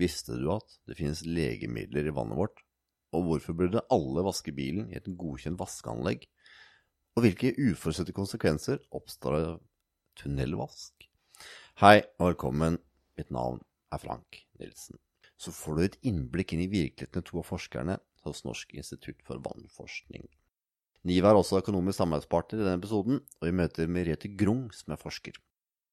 Visste du at det finnes legemidler i vannet vårt? Og hvorfor burde alle vaske bilen i et godkjent vaskeanlegg? Og hvilke uforutsette konsekvenser oppstår av tunnelvask? Hei og velkommen, mitt navn er Frank Nilsen. Så får du et innblikk inn i virkeligheten til to av forskerne hos Norsk institutt for vannforskning. NIVA er også økonomisk samarbeidspartner i denne episoden, og vi møter Merete Grung, som er forsker.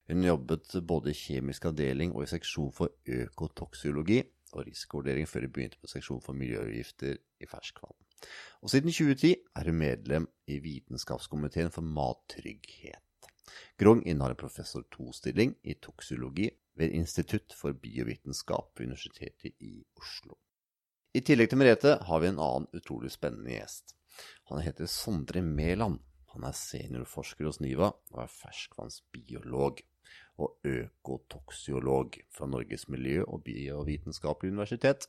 Hun jobbet både i kjemisk avdeling og i seksjon for økotoksiologi og risikovurdering før hun begynte på seksjon for miljøgifter i ferskvann. Og siden 2010 er hun medlem i Vitenskapskomiteen for mattrygghet. Grong innehar en professor to-stilling i toksiologi ved Institutt for biovitenskap ved Universitetet i Oslo. I tillegg til Merete har vi en annen utrolig spennende gjest. Han heter Sondre Mæland. Han er seniorforsker hos NIVA og er ferskvannsbiolog og økotoksiolog fra Norges miljø- og biovitenskapelige universitet,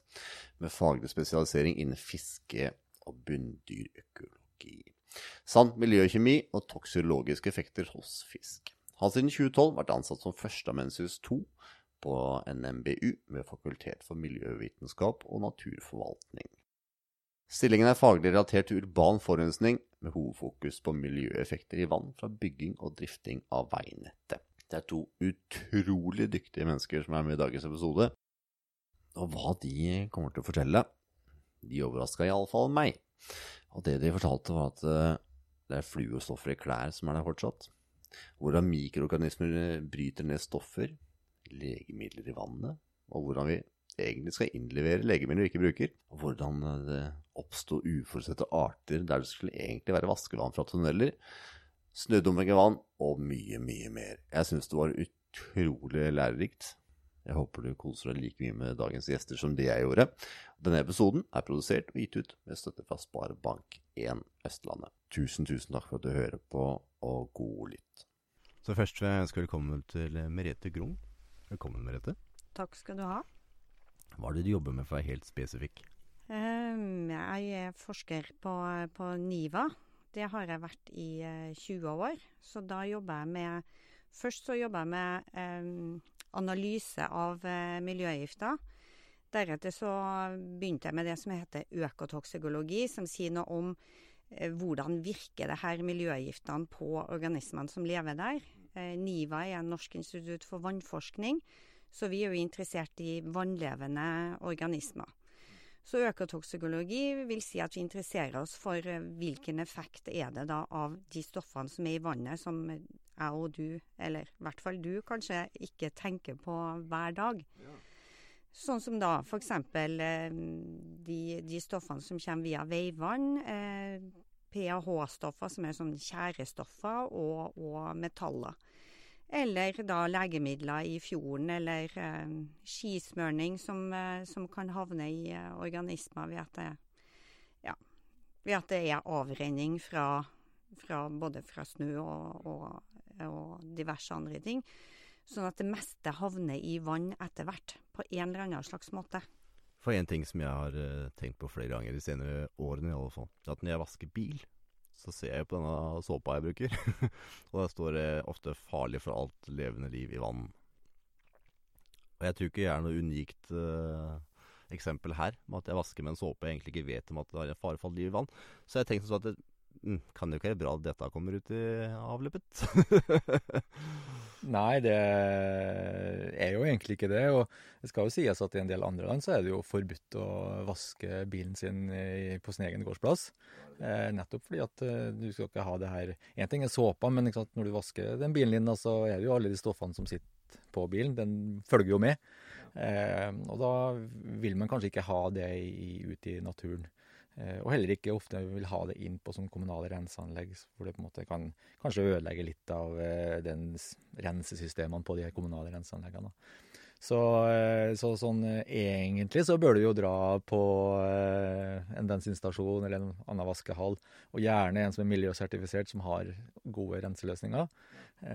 med faglig spesialisering innen fiske- og bunndyrøkologi, samt miljøkjemi og toksiologiske effekter hos fisk. Han har siden 2012 vært ansatt som førsteamanuensis 2 på NMBU ved Fakultet for miljøvitenskap og naturforvaltning. Stillingen er faglig relatert til urban forurensning, med hovedfokus på miljøeffekter i vann fra bygging og drifting av veinettet. Det er to utrolig dyktige mennesker som er med i dagens episode, og hva de kommer til å fortelle, de overraska iallfall meg. Og det de fortalte, var at eh, det er fluestoffer i klær som er der fortsatt. Hvordan mikroorganismer bryter ned stoffer, legemidler i vannet, og hvordan vi egentlig skal innlevere legemidler vi ikke bruker, og hvordan det oppsto uforutsette arter der det skulle egentlig være vaskevann fra tunneler, snødumming i vann og mye, mye mer. Jeg syns det var utrolig lærerikt. Jeg håper du koser deg like mye med dagens gjester som det jeg gjorde. Denne episoden er produsert og gitt ut med støtte fra Sparebank1 Østlandet. Tusen, tusen takk for at du hører på, og god lytt. Så først vil jeg ønske velkommen til Merete Grung. Velkommen, Merete. Takk skal du ha. Hva er det du jobber med for å være helt spesifikk? Um, jeg er forsker på, på, NIVA. Det har jeg vært i uh, 20 år. Så da jobber jeg med Først så jobber jeg med um, analyse av uh, miljøgifter. Deretter så begynte jeg med det som heter økotoksikologi, som sier noe om hvordan virker det her miljøgiftene på organismene som lever der. NIVA er Norsk institutt for vannforskning. Så vi er jo interessert i vannlevende organismer. Så økotoksikologi vil si at vi interesserer oss for hvilken effekt er det da av de stoffene som er i vannet, som jeg og du, eller i hvert fall du, kanskje ikke tenker på hver dag. Ja. Sånn som da f.eks. Eh, de, de stoffene som kommer via veivann. Eh, PAH-stoffer, som er sånn tjærestoffer, og, og metaller. Eller da legemidler i fjorden, eller eh, skismørning som, eh, som, kan havne i eh, organismer ved at, det, ja, ved at det er avrenning fra, fra både fra snø og, og, og, diverse andre ting. Sånn at det meste havner i vann etter hvert, på en eller annen slags måte. For en ting som jeg har uh, tenkt på flere ganger de senere årene, i alle fall, er at når jeg vasker bil, så ser jeg på denne såpa jeg bruker, og der står det ofte 'farlig for alt levende liv i vann'. Og jeg tror ikke jeg er noe unikt uh, eksempel her, med at jeg vasker med en såpe jeg egentlig ikke vet om at det har en fare for liv i vann. Så jeg tenkte sånn at det mm, kan jo ikke være bra at dette kommer ut i avløpet. Nei, det er jo egentlig ikke det. Og det skal jo sies at i en del andre land så er det jo forbudt å vaske bilen sin på sin egen gårdsplass. Eh, nettopp fordi at eh, du skal ikke ha det her Én ting er såpa, men sant, når du vasker den bilen din, så er det jo alle de stoffene som sitter på bilen. Den følger jo med. Eh, og da vil man kanskje ikke ha det i, ut i naturen. Eh, og heller ikke ofte vil ha det inn på sånn kommunale renseanlegg, hvor det på en måte kan kanskje ødelegge litt av eh, rensesystemene på de kommunale renseanleggene. Så, eh, så, sånn egentlig så bør du jo dra på en bensinstasjon eller en annen vaskehall, og gjerne en som er miljøsertifisert, som har gode renseløsninger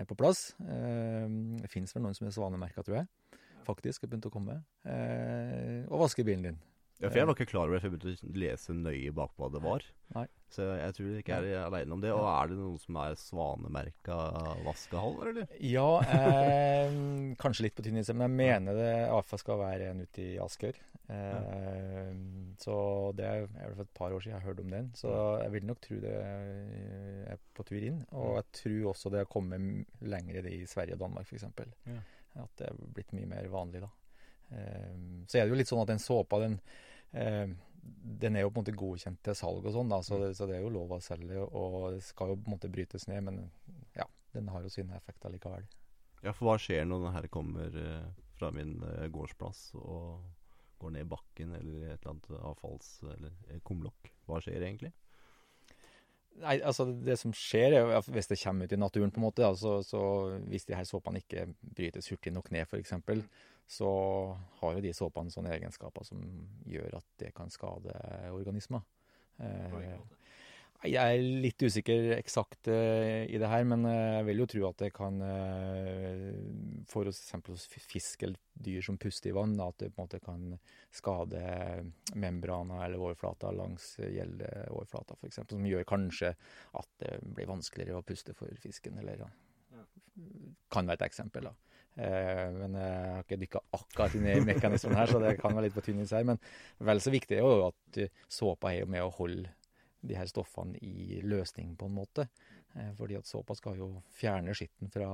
på plass. Det fins vel noen som er svanemerka, tror jeg. Faktisk har begynt å komme. Og vaske bilen din. Ja, for jeg var ikke klar over det før jeg begynte å lese nøye bak hva det var. Nei. Så jeg tror ikke jeg er aleine om det. Og er det noen som er svanemerka vaskehaller, eller? Ja, eh, kanskje litt på tynn is, men jeg mener det iallfall skal være en ute i Asker. Eh, så det er i hvert fall et par år siden jeg hørte om den. Så jeg vil nok tro det er på tur inn. Og jeg tror også det har kommet lenger i Sverige og Danmark, f.eks. Ja. At det er blitt mye mer vanlig, da. Eh, så er det jo litt sånn at den såpa, den eh, den er jo på en måte godkjent til salg og sånn, da, så, det, så det er jo lov å selge. Og det skal jo på en måte brytes ned, men ja, den har jo sine effekter likevel. Ja, for hva skjer når den her kommer eh, fra min eh, gårdsplass og går ned i bakken eller et eller annet avfalls... eller eh, kumlokk? Hva skjer egentlig? Nei, altså Det som skjer, er at hvis det kommer ut i naturen, på en måte, da, så, så hvis de her såpene ikke brytes hurtig nok ned, f.eks., så har jo de såpene sånne egenskaper som gjør at det kan skade organismer. Eh, jeg er litt usikker eksakt eh, i det her, men eh, jeg vil jo tro at det kan eh, For eksempel hos fisk eller dyr som puster i vann, at det på en måte kan skade membraner eller overflater langs gjeldeoverflata f.eks., som gjør kanskje at det blir vanskeligere å puste for fisken. eller ja. Kan være et eksempel. da. Eh, men jeg har ikke dykka akkurat inn i mekanismen her, så det kan være litt på tynn is her. Men vel så viktig er jo at såpa er jo med å holde de her stoffene i løsning, på en måte. Eh, fordi at såpa skal jo fjerne skitten fra,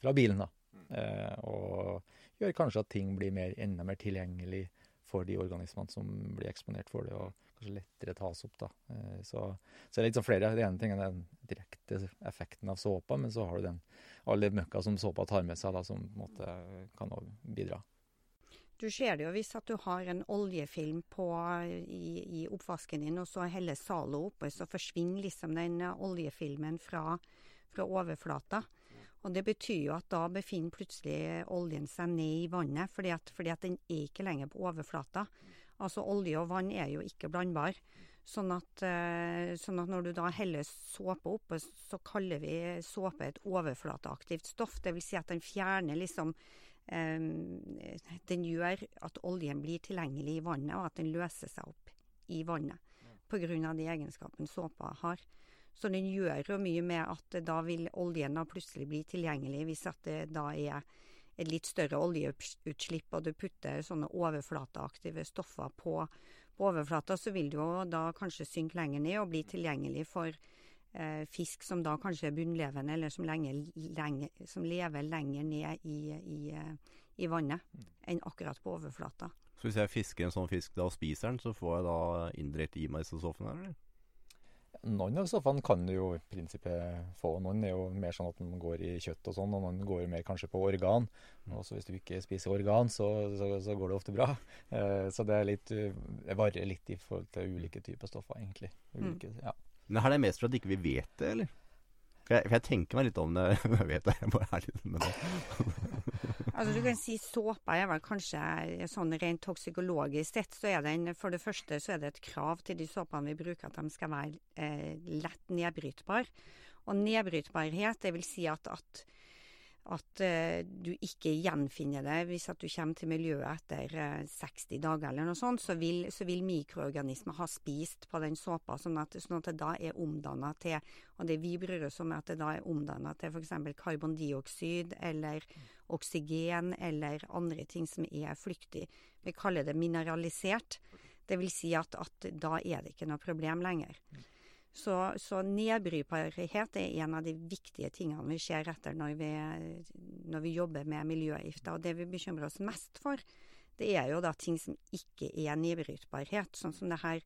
fra bilen, da. Eh, og gjør kanskje at ting blir mer, enda mer tilgjengelig for de organismene som blir eksponert for det, og kanskje lettere tas opp, da. Eh, så, så det er litt sånn flere. Det ene tingen er den direkte effekten av såpa, men så har du den alle møkka som såpa tar med seg, da, som på en måte kan bidra. Du ser det jo hvis at du har en oljefilm på, i, i oppvasken din, og så heller Zalo oppe, så forsvinner liksom den oljefilmen fra, fra overflata. Og Det betyr jo at da befinner plutselig oljen seg ned i vannet, fordi at, fordi at den er ikke lenger på overflata. Altså Olje og vann er jo ikke blandbar. Sånn at, sånn at, når du da heller såpe oppe, så kaller vi såpe et overflateaktivt stoff. Det vil si at den fjerner liksom Den gjør at oljen blir tilgjengelig i vannet, og at den løser seg opp i vannet. Av de egenskapene såpa har. Så den gjør jo mye med at da vil oljen da plutselig bli tilgjengelig hvis at det da er et litt større oljeutslipp, og du putter sånne overflateaktive stoffer på, på overflata, så vil det jo da kanskje synke lenger ned og bli tilgjengelig for fisk som da kanskje er bunnlevende, eller som, lenge, lenge, som lever lenger ned i, i, i vannet enn akkurat på overflata. Så hvis jeg fisker en sånn fisk da og spiser den, så får jeg da indirekte i meg disse stoffene, eller? Noen av stoffene kan du jo i prinsippet få. Noen er jo mer sånn at de går i kjøtt og sånn, og noen går mer kanskje på organ. Og så hvis du ikke spiser organ, så, så, så går det ofte bra. Eh, så det er litt Det varer litt i forhold til ulike typer stoffer, egentlig. Ulike, mm. ja. Men er det mest for at ikke vi vet det, eller? For jeg, for jeg tenker meg litt om det. Jeg vet det, jeg bare er litt med det. Altså du kan si såpe er vel kanskje sånn rent toksikologisk sett, så er den for det første så er det et krav til de såpene vi bruker at de skal være eh, lett nedbrytbare. Og nedbrytbarhet, det vil si at, at, at eh, du ikke gjenfinner det hvis at du kommer til miljøet etter eh, 60 dager eller noe sånt, så vil, så vil mikroorganismer ha spist på den såpa, sånn at, sånn at det da er omdanna til Og det vi bryr oss om, er at det da er omdanna til f.eks. karbondioksid eller oksygen eller andre ting som er flyktig. Vi kaller det mineralisert. Det vil si at, at da er det ikke noe problem lenger. Så, så nedbrytbarhet er en av de viktige tingene vi ser etter når vi, når vi jobber med miljøgifter. Og det vi bekymrer oss mest for, det er jo da ting som ikke er nedbrytbarhet. Sånn som det her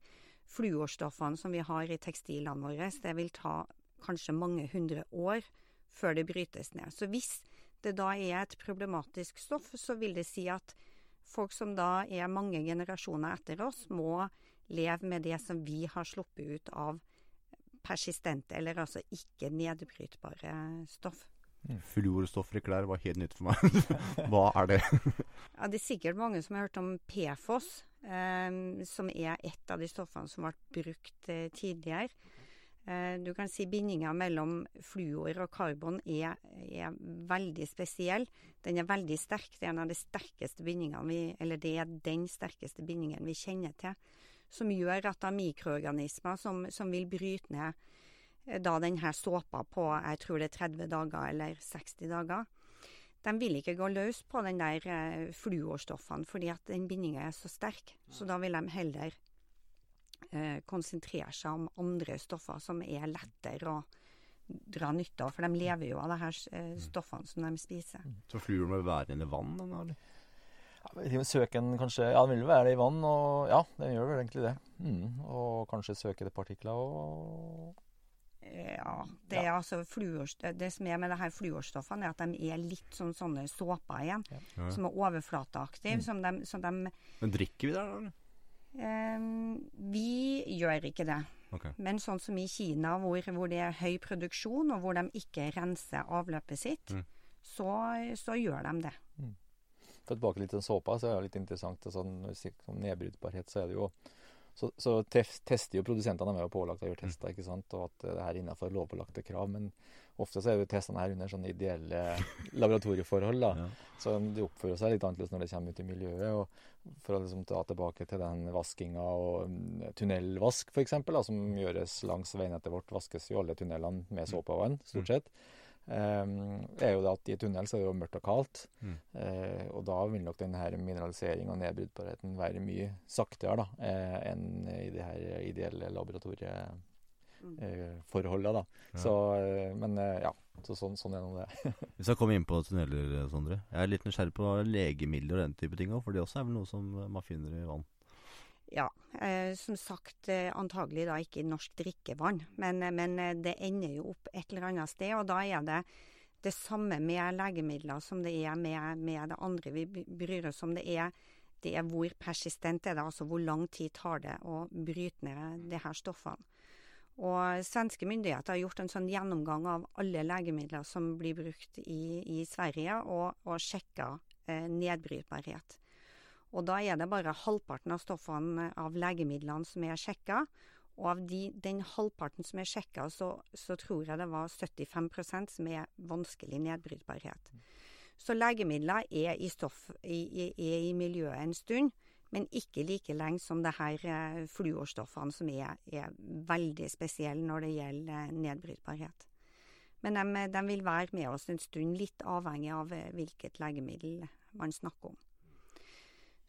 fluorstoffene som vi har i tekstilene våre. Det vil ta kanskje mange hundre år før det brytes ned. Så hvis det da er et problematisk stoff, så vil det si at folk som da er mange generasjoner etter oss, må leve med det som vi har sluppet ut av persistente, eller altså ikke nedbrytbare stoff. Fluorstoffer i klær var helt nytt for meg. Hva er det? ja, det er sikkert mange som har hørt om PFOS, eh, som er et av de stoffene som ble brukt eh, tidligere. Eh, du kan si bindinga mellom fluor og karbon er, er, veldig spesiell. Den er veldig sterk. Det er en av de sterkeste vi Eller det er den sterkeste bindingen vi kjenner til. Som gjør at det er mikroorganismer som, som vil bryte ned eh, da denne såpa på jeg tror det er 30 dager eller 60 dager. De vil ikke gå løs på den der eh, fluorstoffene fordi at den bindinga er så sterk. Så da vil de heller eh, konsentrere seg om andre stoffer som er lettere å dra nytte av. For de lever jo av de her eh, stoffene som de spiser. Så fluor må være i vann? eller? Ja, søken kanskje Ja, den vil være i vann, og ja, den gjør vel egentlig det. Mm, og kanskje søke det partikler og ja. Det, er altså fluor, det som er med det her fluorstoffene, er at de er litt sånn sånne såper igjen. Ja. Som er overflateaktive. Mm. de, som de Men drikker vi det, da? Um, vi gjør ikke det. Okay. Men sånn som i Kina, hvor, hvor, det er høy produksjon, og hvor de ikke renser avløpet sitt, mm. så, så, gjør de det. Mm. Tilbake litt til såpa, så er det litt interessant. Sånn, sånn nedbrytbarhet, så er det jo så, så tester jo produsentene de er jo pålagt å gjøre tester, ikke sant, og at det er innenfor lovpålagte krav. Men ofte så er jo testene her under sånne ideelle laboratorieforhold. da, ja. Så de oppfører seg litt annerledes når det kommer ut i miljøet. og For å liksom ta tilbake til den vaskinga og mm, tunnelvask f.eks., som gjøres langs veinettet vårt, vaskes jo alle tunnelene med såpevann, stort mm. sett. Mm. Um, er jo det at I tunnel så er det jo mørkt og kaldt, mm. uh, og da vil nok denne mineraliseringen og nedbrytbarheten være mye saktere da, uh, enn i de her ideelle laboratorieforholdene. Mm. Uh, ja. Så, men ja, så sånn, sånn er nå det. Hvis jeg kommer inn på tunneler, Sondre. Jeg er litt nysgjerrig på legemidler og den type ting òg, for det også er vel noe som man finner i vann? Ja, eh, som sagt eh, antagelig da ikke i norsk drikkevann, men, eh, men, eh, det ender jo opp et eller annet sted. Og da er det det samme med legemidler som det er med, med det andre vi bryr oss om. Det er, det er hvor persistent er det, altså hvor lang tid tar det å bryte ned de her stoffene. Og svenske myndigheter har gjort en sånn gjennomgang av alle legemidler som blir brukt i, i Sverige, og, og sjekka nedbrytbarhet. Og da er det bare halvparten av stoffene av legemidlene som er sjekka. Og av de, den halvparten som er sjekka, så, så, tror jeg det var 75 som er vanskelig nedbrytbarhet. Så legemidler er i, stoff, i, er i miljøet en stund, men ikke like lenge som det her eh, fluorstoffene, som er, er veldig spesielle når det gjelder eh, nedbrytbarhet. Men de, de, vil være med oss en stund, litt avhengig av eh, hvilket legemiddel man snakker om.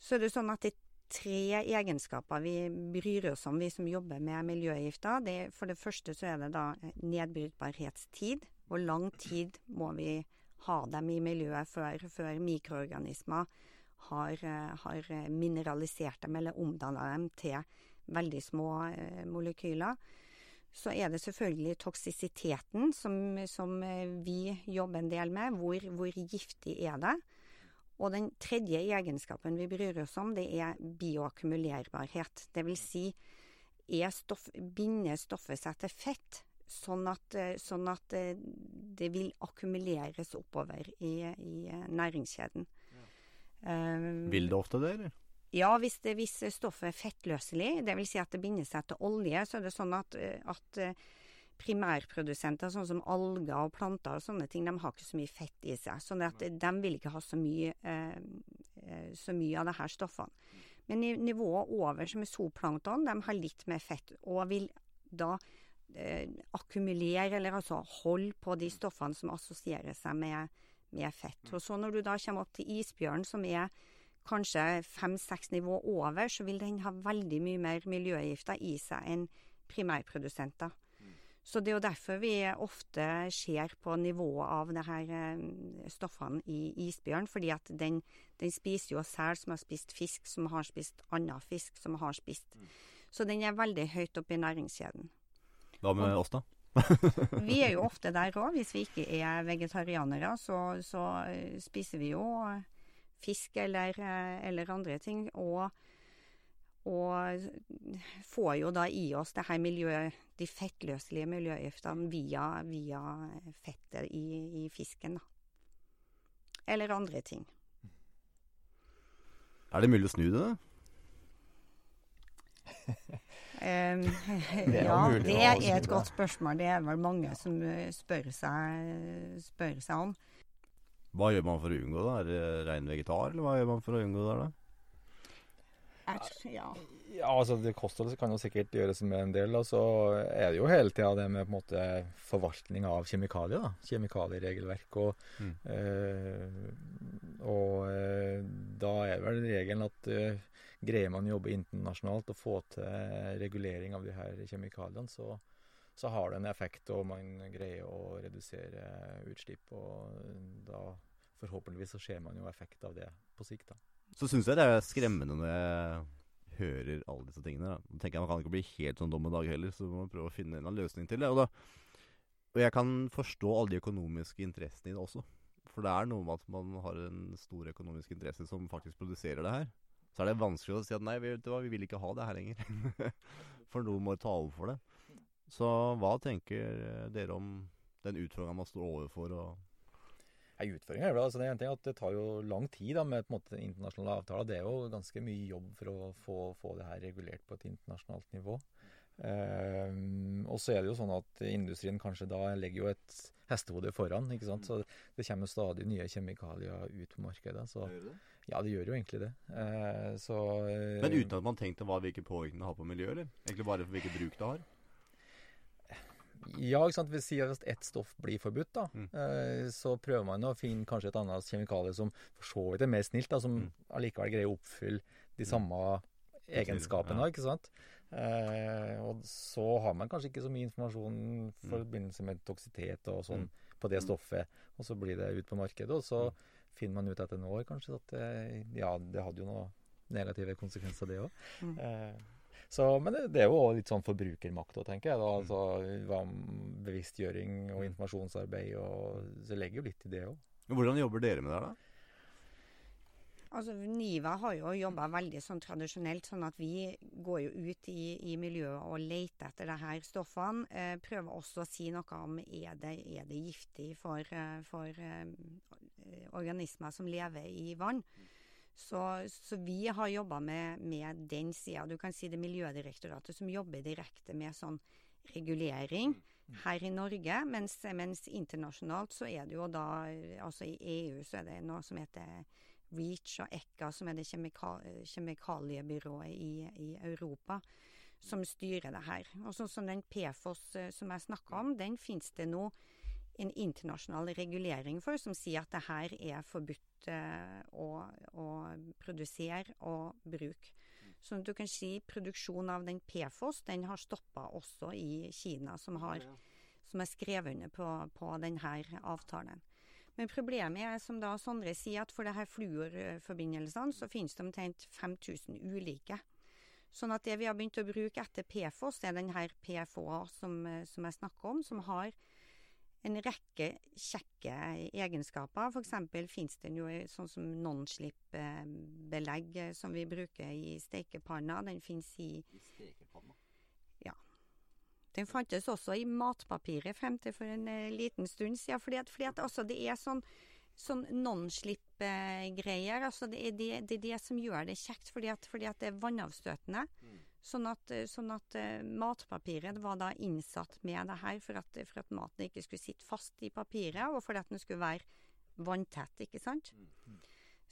Så er det sånn at er tre egenskaper vi bryr oss om, vi som jobber med miljøgifter. Det, for det første så er det da nedbrytbarhetstid. Hvor lang tid må vi ha dem i miljøet før, før mikroorganismer har, har, mineralisert dem eller omdanna dem til veldig små eh, molekyler. Så er det selvfølgelig toksisiteten som, som vi jobber en del med. Hvor, hvor giftig er det? Og den tredje egenskapen vi bryr oss om, det er bioakkumulerbarhet. Det vil si, stoff, binder stoffet seg til fett, sånn at, eh, sånn at, eh, det vil akkumuleres oppover i, i eh, næringskjeden. Ja. Um, vil det ofte det, eller? Ja, hvis, det, hvis stoffet er fettløselig, dvs. Si at det binder seg til olje, så er det sånn at, at primærprodusenter, sånn som alger og planter og sånne ting, de har ikke så mye fett i seg. sånn at de vil ikke ha så mye, eh, eh så mye av disse stoffene. Men nivået over, som er zooplankton, de har litt mer fett, og vil da eh, akkumulere, eller altså holde på de stoffene som assosierer seg med, med fett. Og så når du da kommer opp til isbjørn, som er kanskje fem-seks nivå over, så vil den ha veldig mye mer miljøgifter i seg enn primærprodusenter. Så det er jo derfor vi ofte ser på nivået av det her eh, stoffene i isbjørn, fordi at den, den spiser jo sel som har spist fisk, som har spist annen fisk, som har spist. Mm. Så den er veldig høyt oppe i næringskjeden. Hva med oss, da? vi er jo ofte der òg. Hvis vi ikke er vegetarianere, så, så eh, spiser vi jo fisk eller, eh, eller andre ting. Og og får jo da i oss det her miljø, de fettløselige miljøgiftene via, via fettet i, i, fisken, da. Eller andre ting. Er det mulig å snu det? Um, Det ja, det er et godt spørsmål. Det er vel mange som eh, spør seg, spør seg om. Hva gjør man for å unngå det? Er det rein vegetar, eller hva gjør man for å unngå det? da? Ja. Ja, altså det Kostholdet kan jo sikkert gjøres med en del. Og så er det jo hele tida det med på en måte forvaltning av kjemikalier. da, Kjemikalieregelverk. Og, Mm. eh, og eh, da er vel regelen at eh, greier man å jobbe internasjonalt og få til regulering av de her kjemikaliene, så, så har det en effekt, og man greier å redusere utslipp. Og da forhåpentligvis så ser man jo effekt av det på sikt. da. Så syns jeg det er skremmende når jeg hører alle disse tingene. Da. Tenker jeg Man kan ikke bli helt sånn dum en dag heller, så må man prøve å finne en løsning til det. Og, da, og jeg kan forstå alle de økonomiske interessene i det også. For det er noe med at man har en stor økonomisk interesse som faktisk produserer det her. Så er det vanskelig å si at nei, vet du hva, vi vil ikke ha det her lenger. for noen må ta over for det. Så hva tenker dere om den utfordringa man står overfor? og Nei, Utfordringa er vel altså, det er en ting at det tar jo lang tid da, med på en måte, internasjonale avtaler. Det er jo ganske mye jobb for å få, få det her regulert på et internasjonalt nivå. Um, og så er det jo sånn at industrien kanskje da legger jo et hestehode foran. ikke sant? Så det kommer stadig nye kjemikalier ut på markedet. Så ja, det gjør jo egentlig det. Uh, så, eh, Men uten at man tenkte hva hvilken påvirkning det har på miljøet, eller? Egentlig bare for hvilket bruk det har? Ja, ikke sant? Hvis ett stoff blir forbudt, da. Mm. Eh, så prøver man å finne kanskje et annet kjemikalie som for så vidt er mer snilt, da, som Mm. allikevel greier å oppfylle de samme egenskapene, ja. ikke sant. Eh, og så har man kanskje ikke så mye informasjon i forbindelse med toksitet og sånn Mm. på det stoffet, og så blir det ut på markedet, og så finner man ut etter noen år kanskje at det, ja, det hadde jo noen negative konsekvenser, det òg. Mm. Eh, så, men det, det er jo litt sånn forbrukermakt òg, tenker jeg. da, altså hva Bevisstgjøring og informasjonsarbeid. og Så legger jo litt i det òg. Hvordan jobber dere med det her, da? Altså, NIVA har jo jobba veldig sånn tradisjonelt, sånn at vi går jo ut i, i miljøet og leter etter de her stoffene. Eh, prøver også å si noe om er det er det giftig for, eh, for eh, organismer som lever i vann. Så, så vi har jobba med, med den sida. Du kan si det er Miljødirektoratet som jobber direkte med sånn regulering her i Norge. Mens, mens internasjonalt så er det jo da Altså i EU så er det noe som heter REACH og ECCA, som er det kjemika kjemikaliebyrået i, i Europa, som styrer det her. Og sånn som den PFOS eh, som jeg snakka om, den finnes det nå en internasjonal regulering for, som sier at det her er forbudt eh, å, å produsere og bruke. Så du kan si produksjon av den PFOS, den har stoppa også i Kina, som har, som er skrevet under på, på denne avtalen. Men problemet er, som da Sondre sier, at for det her fluorforbindelsene så finnes det omtrent 5000 ulike. Sånn at det vi har begynt å bruke etter PFOS, er denne her PFOA som, eh, som jeg snakker om, som har en rekke kjekke egenskaper. For eksempel finnes det jo i- sånn som nonslip-belegg eh, som vi bruker i stekepanna. Den finnes i Stekepanna? Ja. Den fantes også i matpapiret frem til for en eh, liten stund siden. Fordi at, fordi at altså, det er sånn, sånn nonslip-greier. altså det, er det, det er det som gjør det kjekt, fordi at, fordi at det er vannavstøtende. Sånn at, eh, sånn at eh, matpapiret var da innsatt med det her for at, for at maten ikke skulle sitte fast i papiret, og for at den skulle være vanntett, ikke sant?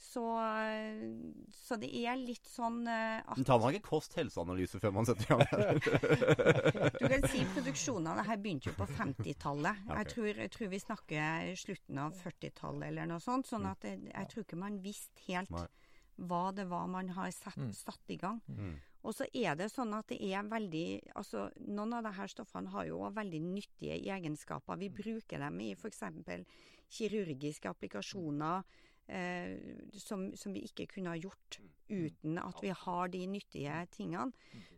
Så, eh, så det er litt sånn at Men tar man ikke kost-helseanalyse før man setter i gang? Du kan si produksjonen av det her begynte jo på 50-tallet. Okay. Jeg, tror, jeg tror vi snakker slutten av 40-tallet eller noe sånt. Sånn at jeg, jeg tror ikke man visste helt Nei. hva det var man har satt, Mm. satt i gang. Mm. Og så er det sånn at det er veldig Altså, noen av disse stoffene har jo veldig nyttige egenskaper. Vi bruker dem i f.eks. kirurgiske applikasjoner. Eh, som, som vi ikke kunne ha gjort uten at vi har de nyttige tingene.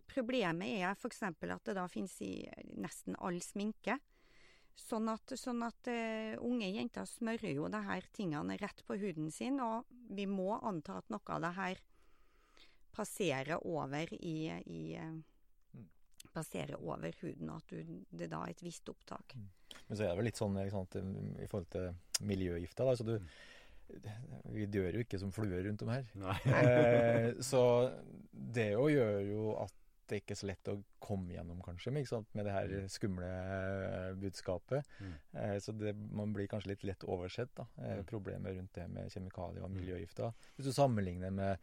Problemet er f.eks. at det da finnes i nesten all sminke. Sånn at, sånn at uh, unge jenter smører jo de her tingene rett på huden sin, og vi må anta at noe av det her passerer over i, i passere over huden, og at du, det da er et visst opptak. Men så er det vel litt sånn ikke sant, i forhold til miljøgifter. Da, så du, vi dør jo ikke som fluer rundt om her. Eh, så det jo gjør jo at det ikke er så lett å komme gjennom, kanskje, med, ikke sant? med det her Mm. skumle budskapet. Mm. Eh, så det, man blir kanskje litt lett oversett, da. Eh, Mm. problemet rundt det med kjemikalier og Mm. miljøgifter. Hvis du sammenligner med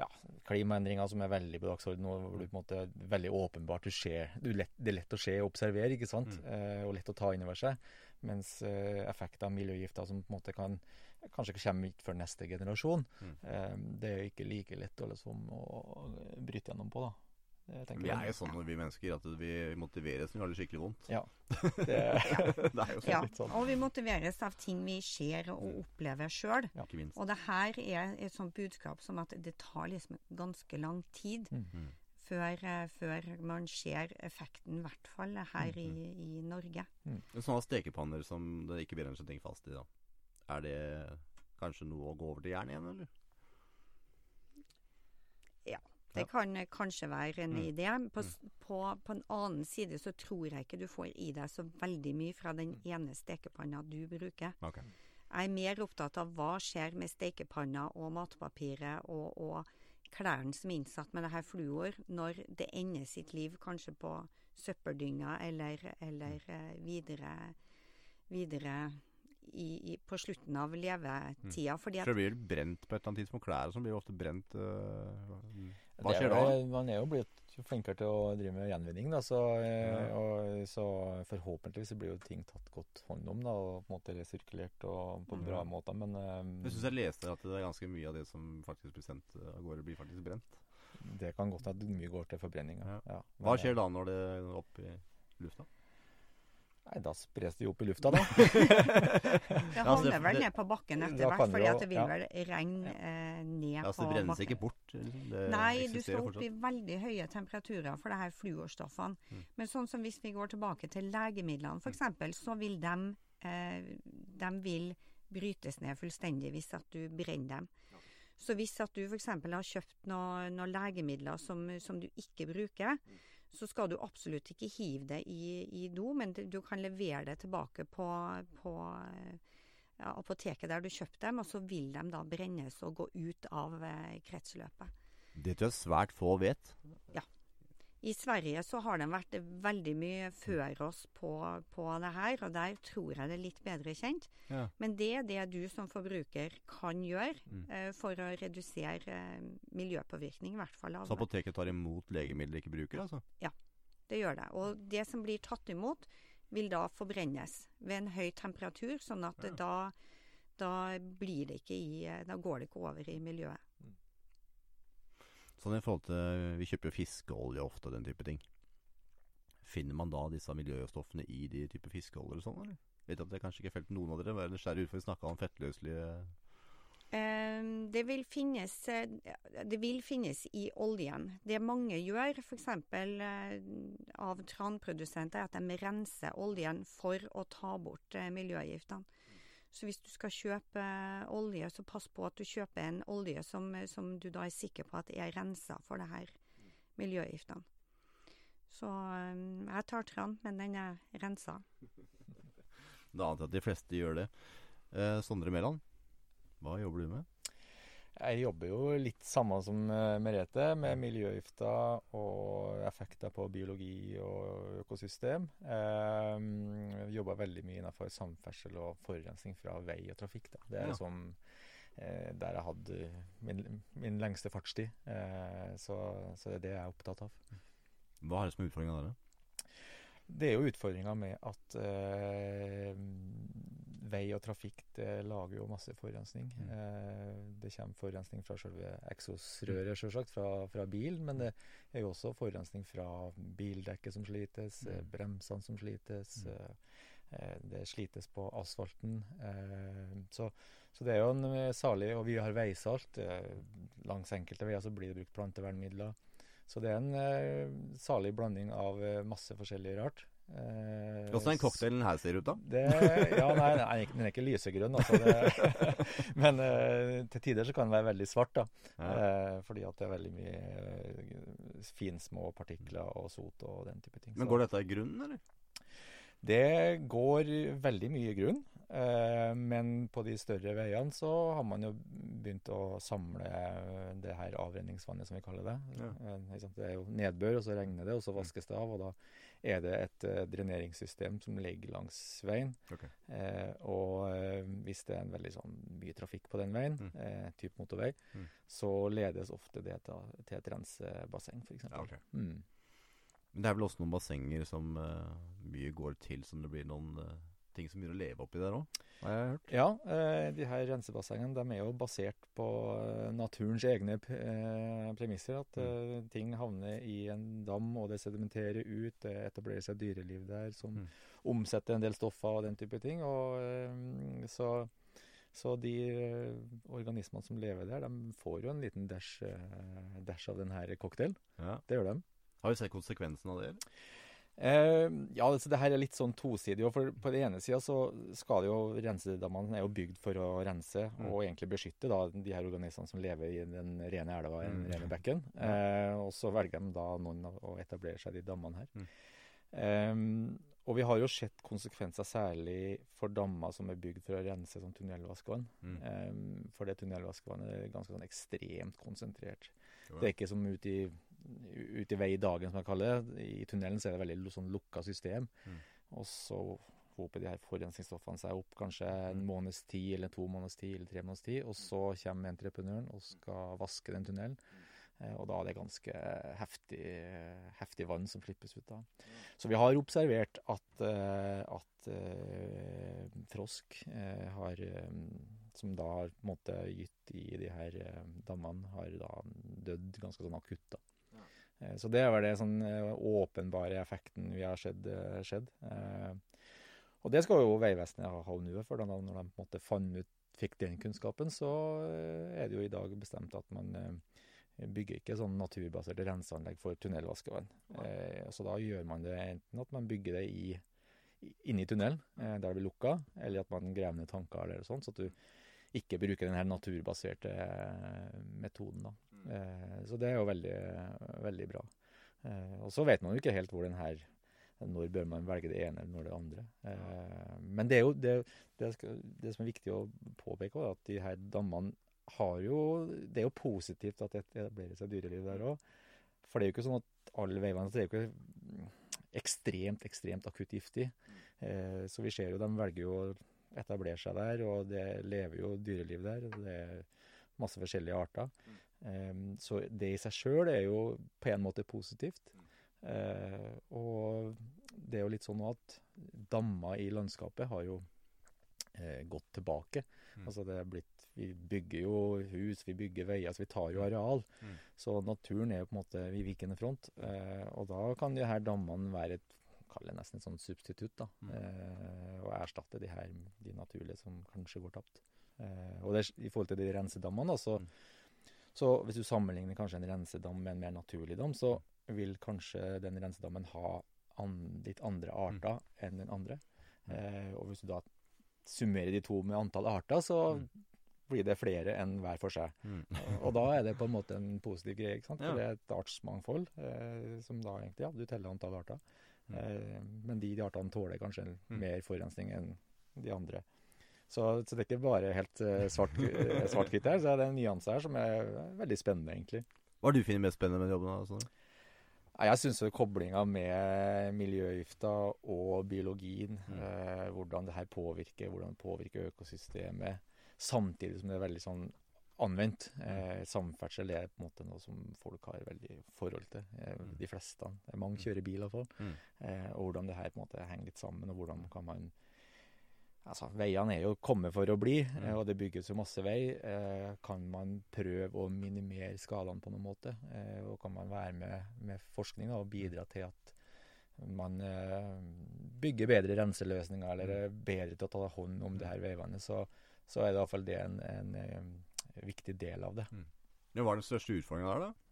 ja, klimaendringer som er veldig på dagsordenen, og hvor du på en måte veldig åpenbart du ser, du lett, Det er lett å se og observere, ikke sant? Mm. Eh, og lett å ta inn over seg. Mens eh, effekter av miljøgifter som på en måte kan kanskje ikke kommer ut før neste generasjon, Mm. eh, det er jo ikke like lett å, liksom, å bryte gjennom på, da. Vi er jo sånn vi mennesker at vi motiveres når vi har det skikkelig vondt. Ja. Det, det er jo sånn, Ja, litt sånn. og vi motiveres av ting vi ser og opplever sjøl. Ja. Og det her er et sånt budskap som at det tar liksom ganske lang tid Mm. før, eh, før man ser effekten, i hvert fall her i, i Norge. Mm. Sånne stekepanner som det ikke brenner seg ting fast i, da. Er det kanskje noe å gå over til jern igjen, eller? Det kan eh, kanskje være en Mm. idé. På, s- på, på en annen side så tror jeg ikke du får i deg så veldig mye fra den Mm. ene stekepanna du bruker. Okay. Jeg er mer opptatt av hva skjer med stekepanna og matpapiret og, og klærne som er innsatt med det her fluor, når det ender sitt liv kanskje på søppeldynga eller, eller eh, videre, videre i, i, på slutten av levetida. Fordi Så at det blir brent på et eller annet tidspunkt. Klær og sånn blir jo ofte brent. øh, Hva er skjer da? Man er jo blitt flinkere til å drive med gjenvinning, da, så, eh, og, så forhåpentligvis så blir jo ting tatt godt hånd om da, og på en måte resirkulert og på Mm. bra måter. Men øh, Jeg syns jeg leste at det er ganske mye av det som faktisk blir sendt øh, av gårde, blir faktisk brent. det kan godt hende at mye går til forbrenning. Ja. Ja. Ja. Hva skjer da når det er opp i lufta? Nei, Da spres det jo opp i lufta, da. det Ja, altså, havner vel ned på bakken etter hvert, kan det fordi at det vil vel regne eh, ned Ja, på så det brennes ikke bort? Liksom. Det Nei, du skal opp i veldig høye temperaturer for det her fluorstoffene. Mm. Men sånn som hvis vi går tilbake til legemidlene f.eks., så vil de, eh, de vil brytes ned fullstendig hvis at du brenner dem. Så hvis at du f.eks. har kjøpt noen noe legemidler som, som du ikke bruker, så skal du absolutt ikke hive det i, i do, men du kan levere det tilbake på, på eh, ja, apoteket der du kjøpte dem, og så vil de da brennes og gå ut av eh, kretsløpet. Det tror jeg svært få vet. I Sverige så har den vært veldig mye før oss på, på det her, og der tror jeg det er litt bedre kjent. Ja. Men det er det du som forbruker kan gjøre Mm. eh, for å redusere eh, miljøpåvirkning, i hvert fall. Av, Så apoteket tar imot legemidler de ikke bruker, altså? det gjør det. Og det som blir tatt imot, vil da forbrennes ved en høy temperatur, sånn at ja. da, da blir det ikke i eh, Da går det ikke over i miljøet. Sånn i forhold til Vi kjøper jo fiskeolje ofte den type ting. Finner man da disse miljøstoffene i de type fiskeoljer og sånn, eller? Vet at jeg kanskje ikke felte noen av dere. være nysgjerrig ut for vi snakka om fettløselige Eh, Det vil, finnes, eh, det vil finnes i oljen. Det mange gjør, f.eks. av tranprodusenter, er at de renser oljen for å ta bort eh, miljøgiftene. Så hvis du skal kjøpe olje, så pass på at du kjøper en olje som, som du da er sikker på at er rensa for det her miljøgiftene. Så eh, jeg tar tran, men den er rensa. Da antar jeg at de fleste gjør det. Eh, Sondre Mæland, hva jobber du med? Jeg jobber jo litt samme som eh, Merete, med miljøgifter og effekter på biologi og økosystem. Eh, jobber veldig mye innenfor samferdsel og forurensning fra vei og trafikk. Da. Det er Ja. som eh, der jeg hadde min, min lengste fartstid. Eh, så, så det er det jeg er opptatt av. Hva er det som er utfordringa der? Det er jo utfordringa med at eh, vei og trafikk det lager jo masse forurensning. Mm. Eh, det kommer forurensning fra selve eksosrøret, selvsagt, fra, fra bilen. Men det er jo også forurensning fra bildekket som slites, eh, Mm. bremsene som slites. Mm. eh, eh, det slites på asfalten. Eh, så, så det er jo en eh, salig Og vi har veisalt. Eh, langs enkelte veier så blir det brukt plantevernmidler. Så det er en eh, salig blanding av eh, masse forskjellig rart. Eh, er den cocktailen her ser ut, da? det, ja, nei, nei, den er ikke- lysegrønn, altså. Det, men eh, til tider så kan den være veldig svart, da. Ja. Eh, fordi at det er veldig mye eh, finsmå partikler og sot og den type ting. Men går dette i grunnen, eller? Det går veldig mye i grunn. Eh, men på de større veiene så har man jo begynt å samle eh, det her avrenningsvannet, som vi kaller det. Ja. Eh, det er jo nedbør, og så regner det, og så vaskes det av. Og da er det et uh, dreneringssystem som ligger langs veien. Okay. Eh, og eh, hvis det er en veldig sånn mye trafikk på den veien, Mm. eh, type motorvei, Mm. så ledes ofte det til, til et rensebasseng, f.eks. Okay. Mm. Men det er vel også noen bassenger som eh, mye går til, som det blir noen eh, ting som begynner å leve oppi der òg, har jeg hørt. Ja, eh, de her rensebassengene de er jo basert på eh, naturens egne eh, premisser. At mm. ting havner i en dam, og det sedimenterer ut. Det etablerer seg dyreliv der som Mm. omsetter en del stoffer og den type ting. Og, så, så de organismene som lever der, de får jo en liten dash, dash av denne her cocktailen. Ja. Det gjør de. Har vi sett konsekvensen av det? eller? Eh, ja, altså det her er litt sånn tosidig. For på den ene sida så skal jo rensedammene er jo bygd for å rense Mm. og egentlig beskytte da de her organismene som lever i den rene elva, og den Mm. rene bekken. Eh, og så velger de da noen å etablere seg de dammene her. Mm. Eh, og vi har jo sett konsekvenser særlig for dammer som er bygd for å rense som tunnelvaskvann. Mm. Eh, for det tunnelvaskvannet er ganske sånn ekstremt konsentrert. Det er ikke som ute i, ut i vei dagen, som jeg kaller det. I tunnelen så er det veldig sånn lukka system. Mm. Og så hoper de her forurensningsstoffene seg opp kanskje en Mm. måneds tid, eller to måneders tid, eller tre måneders tid. Og så kommer entreprenøren og skal vaske den tunnelen. Eh, Og da er det ganske heftig, heftig vann som slippes ut da. Så vi har observert at, eh, at uh, frosk uh, har som da har på en måte gitt i de her dammene, har da dødd ganske sånn akutt. da. Eh, Så det er vel det sånn eh, åpenbare effekten vi har sett eh, skjedd. Og det skal jo Vegvesenet ha honnør for. da, Når de på en måte fant ut, fikk den kunnskapen, så er det jo i dag bestemt at man bygger ikke sånn naturbaserte renseanlegg for tunnelvaskevann. Så da gjør man det enten at man bygger det i, i- inni tunnelen, der det blir lukka, eller at man graver ned tanker eller sånn, så at du ikke bruker den her naturbaserte metoden. da. Eh, så det er jo veldig, veldig bra. Eh, og så vet man jo ikke helt hvor den her når bør man velge det ene eller når det andre. Eh, men det er jo det, det, det som er viktig å påpeke, også, at de her dammene har jo Det er jo positivt at det etablerer seg dyreliv der òg. For det er jo ikke sånn at alle veivann er jo ikke ekstremt, ekstremt akutt giftig. Eh, så vi ser jo de velger jo å etablere seg der, og det lever jo dyreliv der. og Det er masse forskjellige arter. Så det i seg sjøl er jo på en måte positivt. Eh, og det er jo litt sånn at dammer i landskapet har jo eh, gått tilbake. Mm. Altså det er blitt Vi bygger jo hus, vi bygger veier, så vi tar jo areal. Mm. Så naturen er jo på en måte i vikende front. Eh, og da kan de her dammene være et Kall det nesten et sånt substitutt, da. Mm. Eh, og erstatte de her de naturlige som kanskje går tapt. Eh, og det, i forhold til de rensedammene, da, så, Mm. Så hvis du sammenligner kanskje en rensedam med en mer naturlig dam, så vil kanskje den rensedammen ha an, litt andre arter enn den andre. Mm. Eh, og hvis du da summerer de to med antall arter, så Mm. blir det flere enn hver for seg. Mm. Og da er det på en måte en positiv greie, ikke sant? Ja. For det er et artsmangfold, eh, som da egentlig, ja, du teller antall arter. Mm. Eh, men de, de artene tåler kanskje Mm. mer forurensning enn de andre. Så, så det er ikke bare helt eh, svart-hvitt svart-hvitt her, så er det en nyanse her som er veldig spennende, egentlig. Hva har du funnet mest spennende med jobben? Altså? Jeg syns koblinga med miljøgifter og biologien, Mm. eh, hvordan det her påvirker, hvordan det påvirker økosystemet, samtidig som det er veldig sånn anvendt. Eh, samferdsel er på en måte noe som folk har veldig forhold til, eh, Mm. de fleste. Eh, Mange kjører bil iallfall. Mm. Eh, og hvordan det her på en måte henger litt sammen, og hvordan kan man Altså, Veiene er jo kommet for å bli, Mm. eh, og det bygges jo masse vei. Eh, kan man prøve å minimere skalaen på noen måte? Eh, og kan man være med med forskning og bidra til at man bygger bedre renseløsninger, eller er bedre til å ta hånd om det her veivannet, så, så er det iallfall det en, en, viktig del av det. Ja, Hva er den største utfordringa der, da?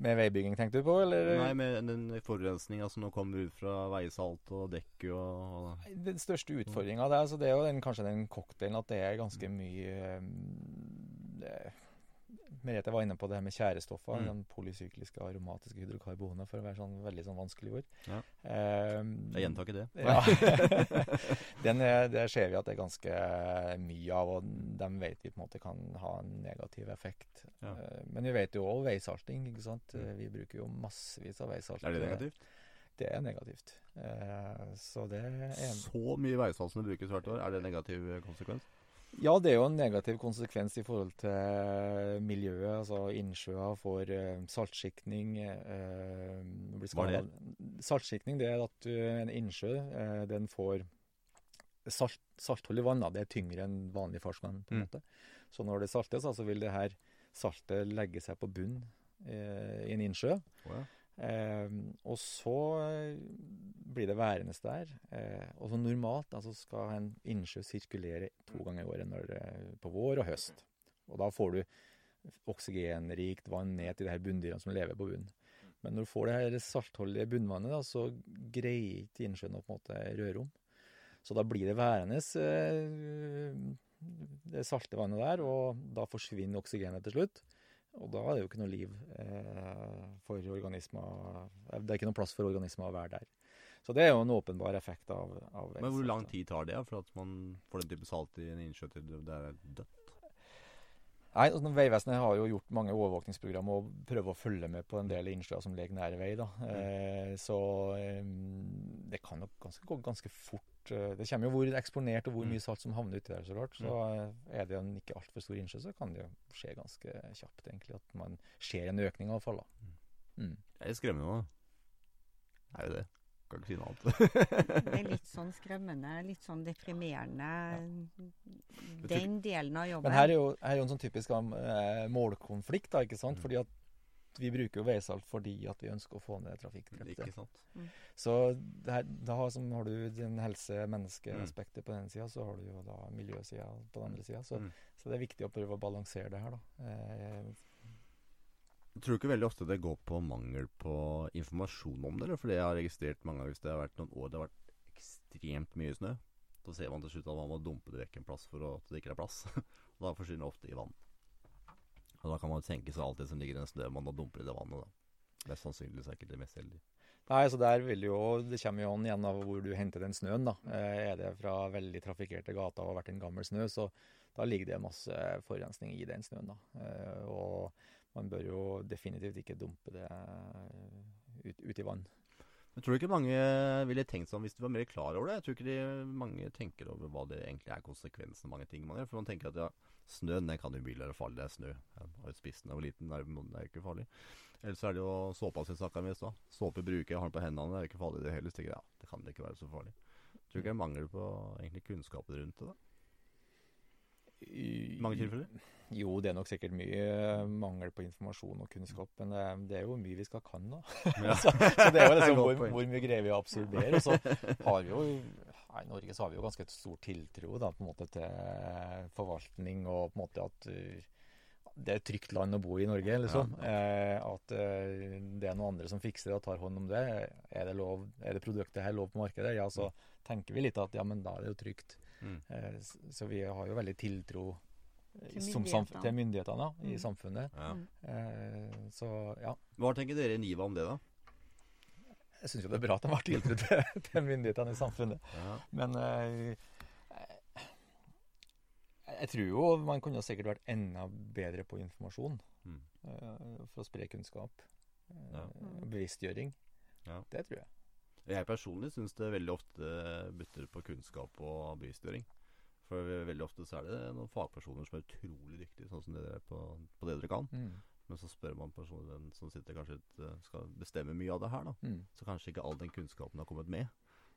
Med veibygging, tenkte du på, eller? Nei, med den forurensninga som nå kommer ut fra veisalt og dekk og, og Den største utfordringa der, så det er jo den, kanskje den cocktailen at det er ganske mye eh, det, Merete var inne på det her med tjærestoffer, Mm. polysykliske aromatiske hydrokarboner, for å være sånn veldig sånn vanskelig ord. Ja. Um, Jeg gjentar ikke det. ja. Den er, det ser vi at det er ganske mye av, og dem vet vi på en måte kan ha en negativ effekt. Ja. Uh, Men vi vet jo òg veisalting, ikke sant. Mm. Eh, Vi bruker jo massevis av veisalting. Er det negativt? Det er negativt. Uh, Så det er Så mye veisalt som det brukes hvert år, er det en negativ eh, konsekvens? Ja, det er jo en negativ konsekvens i forhold til miljøet. Altså innsjøer får eh, saltskikning. Eh, Hva er det? skadet. Saltskikning det er at du, en innsjø eh, den får salt, i vannet. Det er tyngre enn vanlig ferskvann. på en Mm. måte. Så når det saltes, så vil det her saltet legge seg på bunn eh, i en innsjø. Oh, ja. Eh, og så eh, blir det værende der. Eh, og så normalt altså skal en innsjø sirkulere to ganger i året, når er på vår og høst. Og da får du oksygenrikt vann ned til de her bunndyrene som lever på bunnen. Men når du får det her saltholdige bunnvannet, da, så greier ikke innsjøen å på en måte røre om. Så da blir det værende eh, det salte vannet der, og da forsvinner oksygenet til slutt. Og da er det jo ikke noe liv eh, for organismer Det er ikke noe plass for organismer å være der. Så det er jo en åpenbar effekt av, av Men hvor lang tid tar det for at man får den type salt i en innsjø til det er dødt? Nei, altså, Vegvesenet har jo gjort mange overvåkningsprogram og prøver å følge med på en del innsjøer som ligger nære vei. da. Eh, så eh, det kan nok ganske, gå ganske fort. Eh, Det kommer jo hvor eksponert og hvor Mm. mye salt som havner uti der. så klart. Så eh, er det en ikke altfor stor innsjø, så kan det jo skje ganske kjapt egentlig at man ser en økning i avfall. da. Mm. Det er skremmende da. Det er jo det. Kan ikke si noe annet. Det er litt sånn skremmende, litt sånn deprimerende, den delen av jobben. Men her er jo, her er jo en sånn typisk eh, målkonflikt, da, ikke sant? Mm. Fordi at vi bruker jo veisalt fordi at vi ønsker å få ned trafikkdrepte. Ikke sant? Så det her, da har, som har du den helse-menneske-aspektet på den sida, så har du jo da miljøsida på den andre sida. Så, Mm. så det er viktig å prøve å balansere det her, da. Eh, Jeg tror ikke veldig ofte det går på mangel på informasjon om det, eller? For det jeg har registrert mange ganger hvis det har vært noen år det har vært ekstremt mye snø. Så ser man til slutt at man må dumpe det vekk en plass for at det ikke er plass. og da forsvinner det ofte i vann. Og da kan man tenke seg alt det som ligger i den snøen man dumper i det vannet. da. Mest sannsynlig er ikke det mest heldige. Nei, så der vil jo, Det kommer jo an igjen av hvor du henter den snøen. da. Eh, er det fra veldig trafikkerte gater og har vært en gammel snø, så da ligger det masse forurensning i den snøen. da. Eh, og man bør jo definitivt ikke dumpe det eh, ut, ut i vann. Jeg tror ikke mange ville tenkt sånn hvis de var mer klar over det. Jeg tror ikke de, mange tenker over hva det egentlig er konsekvensen av mange ting man gjør. For man tenker at ja, snøen den kan jo bli være farlig. Det er snø. Jeg har jo spist den da jeg var liten. Det er, jo ikke farlig. Ellers så er det jo såpa som snakka mest i stad. Såpe bruker jeg, har den på hendene. Det er jo ikke farlig det hele. Så tenker jeg, ja, det kan det ikke være så farlig. Jeg tror ikke det er mangel på egentlig kunnskapen rundt det. da. I mange tilfeller. Jo, det er nok sikkert mye eh, mangel på informasjon og kunnskap, men det, det er jo mye vi skal kan, da. Ja. så, så det er jo liksom hvor, hvor mye greier vi å absorbere. Og så har vi jo I Norge så har vi jo ganske stor tiltro da, på en måte til forvaltning og på en måte at uh, det er et trygt land å bo i Norge, liksom. Eh, at eh, det er noen andre som fikser det og tar hånd om det. Er det, lov, er det produktet her lov på markedet? Ja, så tenker vi litt at ja, men da er det jo trygt. Mm. Eh, så vi har jo veldig tiltro eh, Til som myndighetene. til myndighetene mm. i samfunnet. Ja. Mm. Eh, så ja, Hva tenker dere i NIVA om det, da? jeg syns jo det er bra at de har tiltro til, til myndighetene i samfunnet. Ja. Men jeg, jeg tror jo man kunne sikkert vært enda bedre på informasjon Mm. for å spre kunnskap. Bevisstgjøring. Ja. Det tror jeg. Jeg personlig syns det veldig ofte butter på kunnskap og bevisstgjøring. For veldig ofte så er det noen fagpersoner som er utrolig dyktige, sånn som dere er på, på det dere kan. Mm. Men så spør man personen som sitter kanskje ut, eh, skal bestemme mye av det her, da. Mm. Så kanskje ikke all den kunnskapen har kommet med.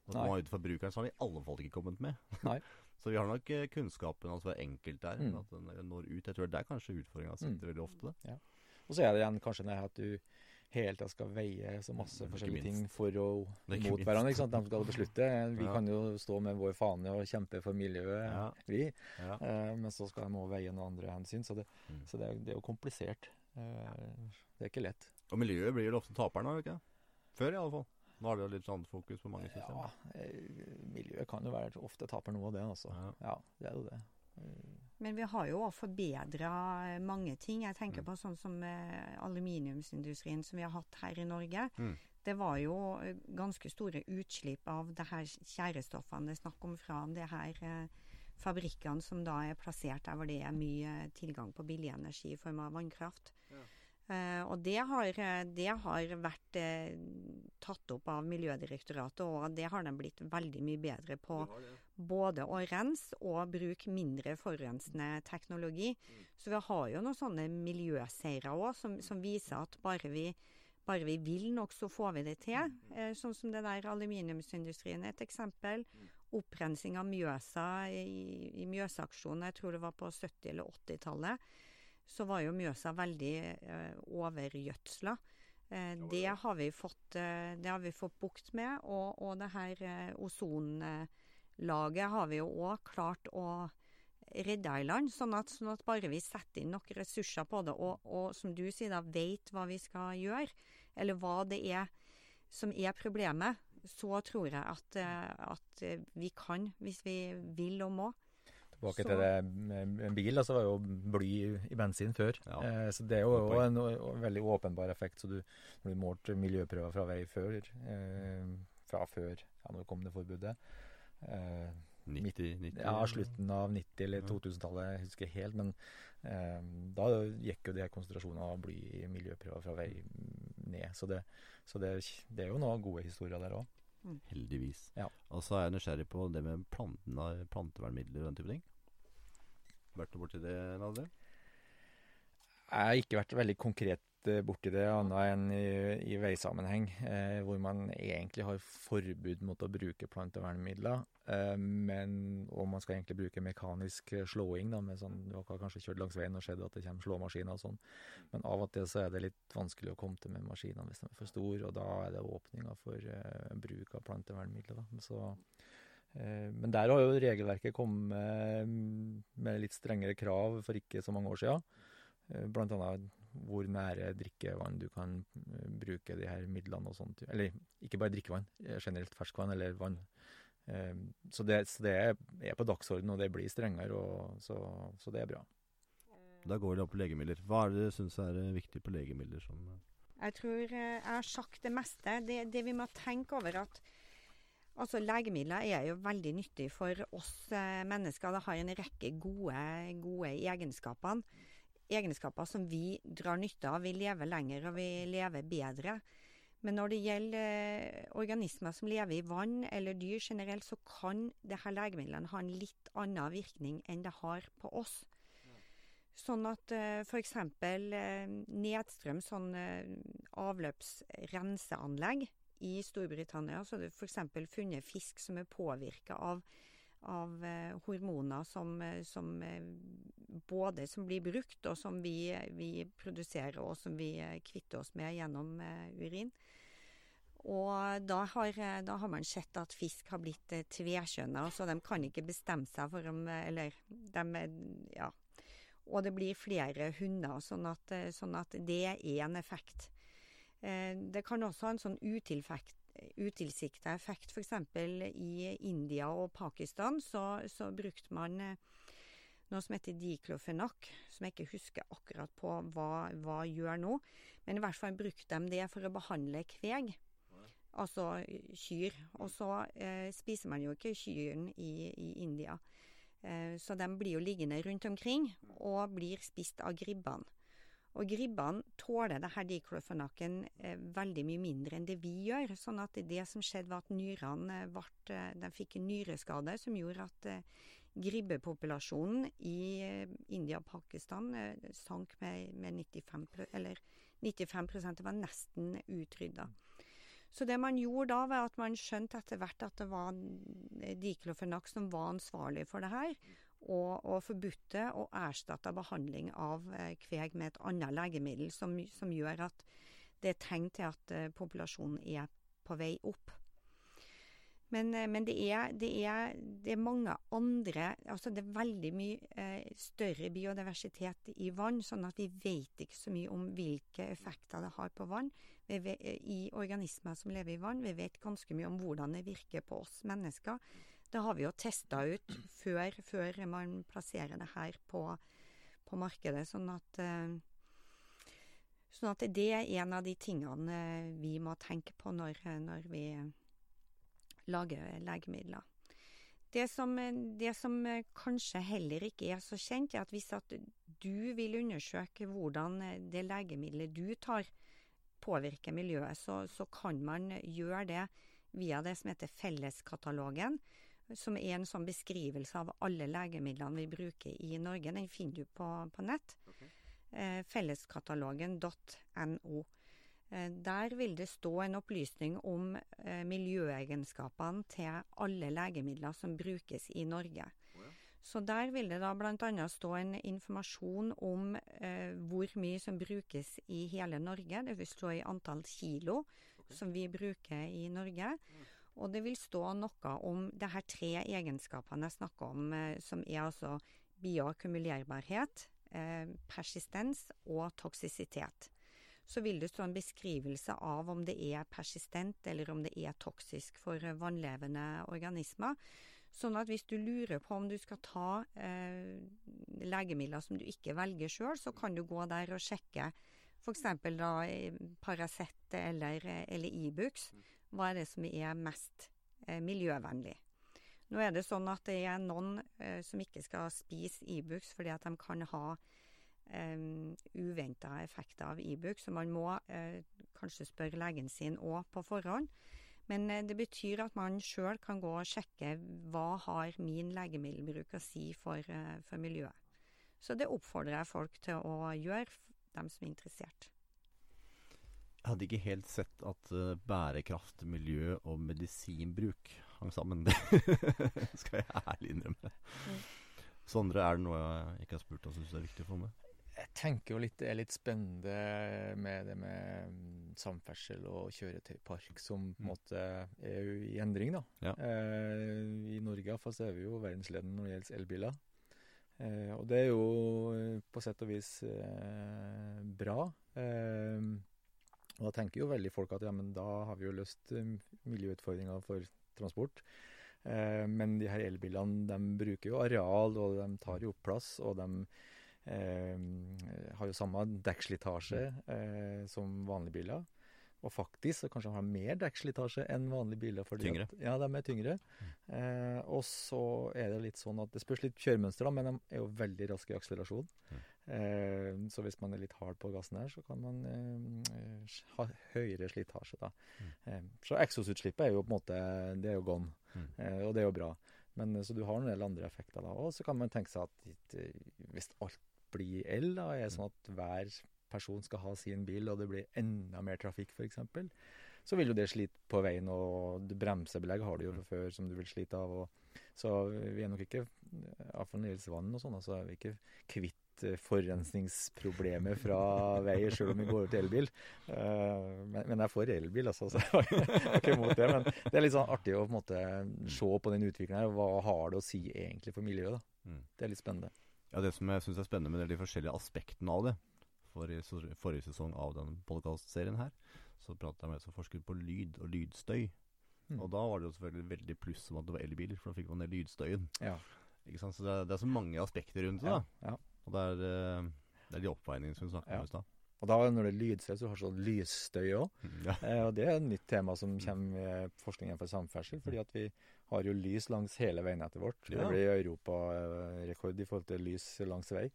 Og Nei. man ut fra brukeren så har den i alle fall ikke kommet med. Så vi har nok eh, kunnskapen altså hver enkelt der, Mm. at den når ut. Jeg tror det er kanskje utfordringa sitter veldig ofte. Og så er det igjen kanskje det at du hele tida skal veie så masse forskjellige ting for og mot hverandre. ikke sant? De skal beslutte. Vi Ja. kan jo stå med vår fane og kjempe for miljøet, Ja. vi. Ja. Uh, men så skal de også veie noen andre hensyn. Så det, Mm. så det, er, det er jo komplisert. Uh, det er ikke lett. Og miljøet blir vel ofte taperen, har ikke? Før i alle fall. Nå har det jo litt sånn fokus på mange systemer. Ja, miljøet kan jo være ofte taper noe av det, altså. Ja. Ja, det er jo det. Men vi har jo òg forbedra mange ting. Jeg tenker på sånn som eh, aluminiumsindustrien som vi har hatt her i Norge. Mm. Det var jo eh, ganske store utslipp av det her tjærestoffene det er snakk om fra det her eh, fabrikkene som da er plassert der hvor det er mye tilgang på billig energi i form av vannkraft. Eh, og det har, det har vært eh, tatt opp av Miljødirektoratet, og det har de blitt veldig mye bedre på. Både å rense og bruke mindre forurensende teknologi. Så vi har jo noen sånne miljøseiere òg, som, som viser at bare vi, bare vi vil nok, så får vi det til. Eh, sånn som det der aluminiumsindustrien er et eksempel. Opprensing av Mjøsa i, i Mjøsaksjonen, jeg tror det var på 70- eller 80-tallet så var jo Mjøsa veldig eh, overgjødsla. Eh, det, har vi fått, eh, det har vi fått bukt med, og, og det her eh, ozonlaget har vi jo òg klart å redde i land, sånn at, sånn at bare vi setter inn nok ressurser på det, og, og som du sier da, vet hva vi skal gjøre, eller hva det er som er problemet, så tror jeg at, eh, at eh, vi kan, hvis vi vil og må. Tilbake Så- til det med en bil, altså var jo bly i bensin før. Ja. Eh, så det er jo også poeng. en veldig åpenbar effekt. Så du, når du målte miljøprøver fra vei før, eh, fra før ja, når kom det forbudet, eh, 90, 90 ja, slutten av 90- eller 2000-tallet, jeg husker helt, men eh, da gikk jo de her konsentrasjonene av bly i miljøprøver fra vei ned. Så det, så det, det er jo noen gode historier der òg. Heldigvis. Ja. Og så er jeg nysgjerrig på det med plantene, plantevernmidler og den type ting. Vært noe borti det, Nadre? Jeg har ikke vært veldig konkret eh, borti det, annet enn i, i veisammenheng, eh, hvor man egentlig har forbud mot å bruke plantevernmidler. Eh, men, og man skal egentlig bruke mekanisk eh, slåing, da, med sånn, du har kanskje kjørt langs veien og sett at det kommer slåmaskiner og sånn. Men av og til så er det litt vanskelig å komme til med maskinene hvis de er for store, og da er det åpninger for eh, bruk av plantevernmidler. Da. Så, eh, men der har jo regelverket kommet med litt strengere krav for ikke så mange år siden. Blant annet hvor nære drikkevann du kan eh, bruke de her midlene og sånt. Eller ikke bare drikkevann, eh, generelt ferskvann eller vann. Eh, Så det, så det er- på dagsordenen, og det blir strengere, og, så, så det er bra. Da går det opp på legemidler. Hva er det du syns er viktig på legemidler som Jeg tror jeg har sagt det meste. Det, det vi må tenke over at altså legemidler er jo veldig nyttig for oss mennesker. Det har en rekke gode, gode egenskaper. Egenskaper som vi drar nytte av. Vi lever lenger og vi lever bedre. Men når det gjelder eh, organismer som lever i vann eller dyr generelt, så kan disse legemidlene ha en litt annen virkning enn det har på oss. Sånn at uh, f.eks. Uh, nedstrøm sånn eh, avløpsrenseanlegg i Storbritannia, så er det f.eks. funnet fisk som er påvirka av, av eh, hormoner som, eh, som eh, både som blir brukt, og som vi, vi produserer, og som vi kvitter oss med gjennom urin. Og da har, da har man sett at fisk har blitt tvekjønna, så de kan ikke bestemme seg for om Eller de Ja. Og det blir flere hunder, sånn at, sånn at det er en effekt. Det kan også ha en sånn utilfekt, utilsikta effekt. F.eks. i India og Pakistan så, så brukte man eh, noe som heter diklofenak, som jeg ikke husker akkurat på hva, hva gjør nå. Men i hvert fall brukte de det for å behandle kveg. Altså kyr. Og så eh, spiser man jo ikke kyrne i, i India. Eh, så de blir jo liggende rundt omkring og blir spist av gribbene. Og gribbene tåler det her diklofenaken eh, veldig mye mindre enn det vi gjør. Sånn at det som skjedde var at nyrene ble, eh, de fikk en nyreskade som gjorde at eh, gribbepopulasjonen i eh, India og Pakistan eh, sank med, med 95 pro- eller 95 Det var nesten utrydda. Så det man gjorde da, var at man skjønte etter hvert at det var eh, diklofenak som var ansvarlig for det her, og, og forbudte og erstatta behandling av eh, kveg med et annet legemiddel som, som gjør at det er tegn til at eh, populasjonen er på vei opp. Men, eh, men det, er, det, er, det er mange andre Altså det er veldig mye større biodiversitet i vann, sånn at vi vet ikke så mye om hvilke effekter det har på vann. Vet, i organismer som lever i vann. Vi vet ganske mye om hvordan det virker på oss mennesker. Det har vi jo testa ut før, før man plasserer det her på, på markedet. Sånn at, eh, sånn at det er en av de tingene eh, vi må tenke på når, når vi lager legemidler. Det som, det som kanskje heller ikke er så kjent, er at hvis at du vil undersøke hvordan det legemiddelet du tar påvirker miljøet, så, så kan man gjøre det via det som heter Felleskatalogen, som er en sånn beskrivelse av alle legemidlene vi bruker i Norge. Den finner du på, på nett. Ok. Eh, felleskatalogen.no. Eh, der vil det stå en opplysning om eh, miljøegenskapene til alle legemidler som brukes i Norge. Ja. Så der vil det da bl.a. stå en informasjon om eh, hvor mye som brukes i hele Norge. Det vil stå i antall kilo okay. som vi bruker i Norge. Mm. Og det vil stå noe om det her tre egenskapene jeg snakker om, eh, som er altså bioakkumulerbarhet, eh, persistens og toksisitet. Så vil det stå en beskrivelse av om det er persistent eller om det er toksisk for eh, vannlevende organismer. Sånn at hvis du lurer på om du skal ta eh, legemidler som du ikke velger sjøl, så kan du gå der og sjekke f.eks. da Paracet eller, eller Ibux. Hva er det som er mest eh, miljøvennlig? Nå er det sånn at det er noen eh, som ikke skal spise Ibux fordi at de kan ha eh, uventa effekter av Ibux, så man må eh, kanskje spørre legen sin òg på forhånd. Men eh, det betyr at man sjøl kan gå og sjekke hva har min legemiddelbruk å si for, eh, for miljøet. Så det oppfordrer jeg folk til å gjøre, dem som er interessert. Jeg hadde ikke helt sett at uh, bærekraft, miljø og medisinbruk hang sammen. Det skal jeg ærlig innrømme. Mm. Sondre, er det noe jeg ikke har spurt om som syns er viktig å få med? Jeg tenker jo litt det er litt spennende med det med mm, samferdsel og kjøretøypark som på en Mm. måte er jo i endring, da. Ja. Eh, I Norge iallfall så er vi jo verdensledende når det gjelder elbiler. Eh, og det er jo eh, på sett og vis eh, bra. Eh, og da tenker jo veldig folk at ja, men da har vi jo løst miljøutfordringa miljøutfordringer for transport. Eh, men de her elbilene de bruker jo areal, og de tar jo opp plass, og de eh, har jo samme dekkslitasje eh, som vanlige biler. Og faktisk så kanskje de har mer dekkslitasje enn vanlige biler. fordi Tyngre. At, ja, de er tyngre. Eh, og så er det litt sånn at det spørs litt kjøremønster, da, men de er jo veldig raske i akselerasjon. Mm. Eh, så hvis man er litt hard på gassen her, så kan man eh, ha høyere slitasje. da. Mm. Eh, så eksosutslippet er jo på en måte det er jo gone, Mm. eh, og det er jo bra. Men eh, Så du har en del andre effekter da. Og så kan man tenke seg at eh, hvis alt blir el, da, er sånn at hver person skal ha sin bil, og det blir enda mer trafikk f.eks., så vil jo det slite på veien, og bremsebelegg har du jo fra før som du vil slite av. Og, så vi er nok ikke, av vann og sånn, så er vi ikke kvitt eh, forurensningsproblemet fra vei, sjøl om vi går over til elbil. Eh, men, men jeg er for elbil, altså, så jeg er ikke imot det. Men det er litt sånn artig å på en måte se på den utviklingen her. Hva har det å si egentlig for miljøet? da? Mm. Det er litt spennende. Ja, Det som jeg syns er spennende med det er de forskjellige aspektene av det. For i forrige sesong av den podcast-serien her, så pratet jeg med en som forsker på lyd og lydstøy. Mm. Og da var det jo selvfølgelig veldig pluss om at det var elbiler, for da fikk man ned lydstøyen. Ja. Ikke sant? Så det er, det er så mange aspekter rundt det. Ja, da ja. Og det er, eh, det er de oppveiningene som vi snakket om i stad. Og da når det er lydstøy, så har du sånn lysstøy òg. Mm, Ja. Eh, og det er et nytt tema som kommer med forskningen for samferdsel. fordi at vi har jo lys langs hele veinettet vårt. Ja. Det blir europarekord i forhold til lys langs vei.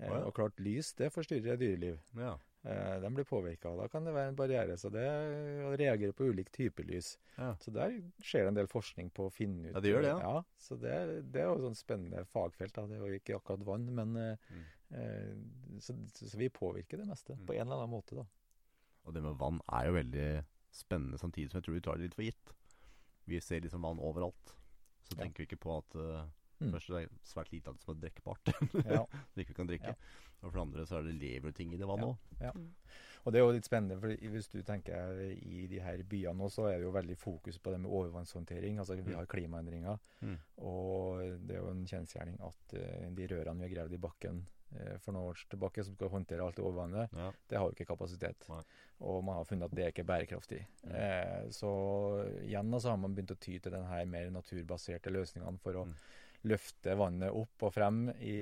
Eh, oh, ja. Og klart, lys det forstyrrer dyreliv. ja. Eh, de blir påvirka, og da kan det være en barriere. Så det reagerer på ulik type lys. Ja. Så der skjer det en del forskning på å finne ut Ja, det gjør det, ja. ja. Så det, det er jo et sånn spennende fagfelt. Da. Det er jo ikke akkurat vann, men eh, Mm. eh, så, så vi påvirker det meste Mm. på en eller annen måte, da. Og det med vann er jo veldig spennende, samtidig som jeg tror vi tar det litt for gitt. Vi ser liksom vann overalt. Så Ja. tenker vi ikke på at uh, Mm. først er det svært lite av det som er drikkbart. Ja. som ikke vi kan drikke. Ja. Og for det andre så er det lever ting i det vannet òg. Og det er jo litt spennende, for hvis du tenker i de her byene nå, så er det jo veldig fokus på det med overvannshåndtering. Altså vi Mm. har klimaendringer, Mm. og det er jo en kjensgjerning at eh, de rørene vi har gravd i bakken eh, for noen år tilbake, som skal håndtere alt det overvannet. Ja. Det har jo ikke kapasitet. Nei. Og man har funnet at det er ikke bærekraftig. Mm. Eh, så igjen da, så har man begynt å ty til den her mer naturbaserte løsningene for å Mm. Løfte vannet opp og frem i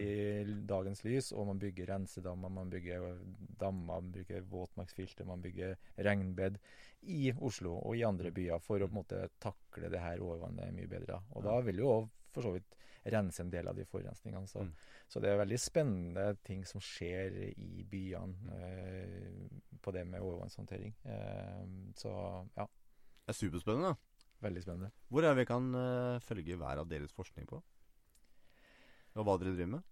dagens lys. Og man bygger rensedammer, man bygger dammer, man bygger våtmarksfilter, man bygger regnbed i Oslo og i andre byer for å på en måte takle det her overvannet mye bedre. Og da vil jo for så vidt rense en del av de forurensningene. Så, Mm. så det er veldig spennende ting som skjer i byene eh, på det med overvannshåndtering. Eh, så ja, Det er superspennende. veldig spennende. Hvor er vi kan uh, følge hver av deres forskning på? Og hva dere driver med?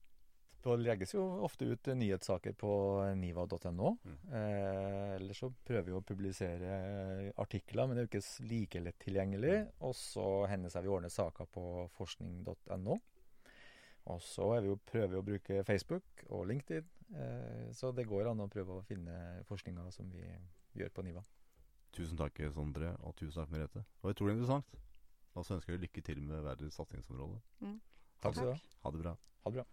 Det legges jo ofte ut eh, nyhetssaker på niva.no. Mm. Eh, Eller så prøver vi å publisere eh, artikler, men det er jo ikke like lett tilgjengelig. Og så hender seg vi ordner saker på forskning.no. Og så er vi jo, prøver vi å bruke Facebook og LinkedIn. Eh, så det går an å prøve å finne forskninga som vi gjør på Niva. Tusen takk, Sondre, og tusen takk, Merete. Det var utrolig interessant. Og så ønsker jeg lykke til med verdens satsingsområde. deres Takk skal du ha. Ha det bra. Ha det bra.